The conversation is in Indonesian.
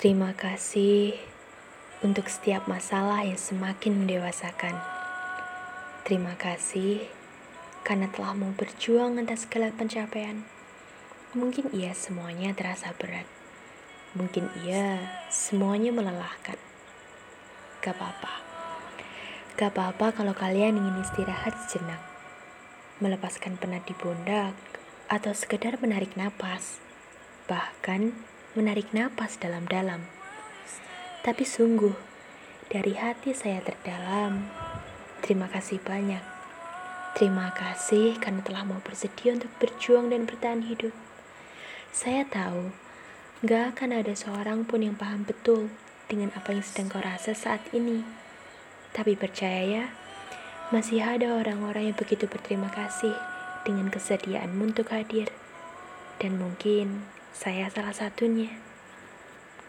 Terima kasih untuk setiap masalah yang semakin mendewasakan. Terima kasih karena telah mau berjuang atas segala pencapaian. Mungkin iya semuanya terasa berat. Mungkin iya semuanya melelahkan. Gak apa-apa. Gak apa-apa kalau kalian ingin istirahat sejenak. Melepaskan penat di pundak atau sekedar menarik napas. Bahkan menarik napas dalam-dalam. Tapi sungguh, dari hati saya terdalam, terima kasih banyak. Terima kasih karena telah mau bersedia untuk berjuang dan bertahan hidup. Saya tahu, gak akan ada seorang pun yang paham betul dengan apa yang sedang kau rasa saat ini. Tapi percaya ya, masih ada orang-orang yang begitu berterima kasih dengan kesediaanmu untuk hadir. Dan mungkin saya salah satunya.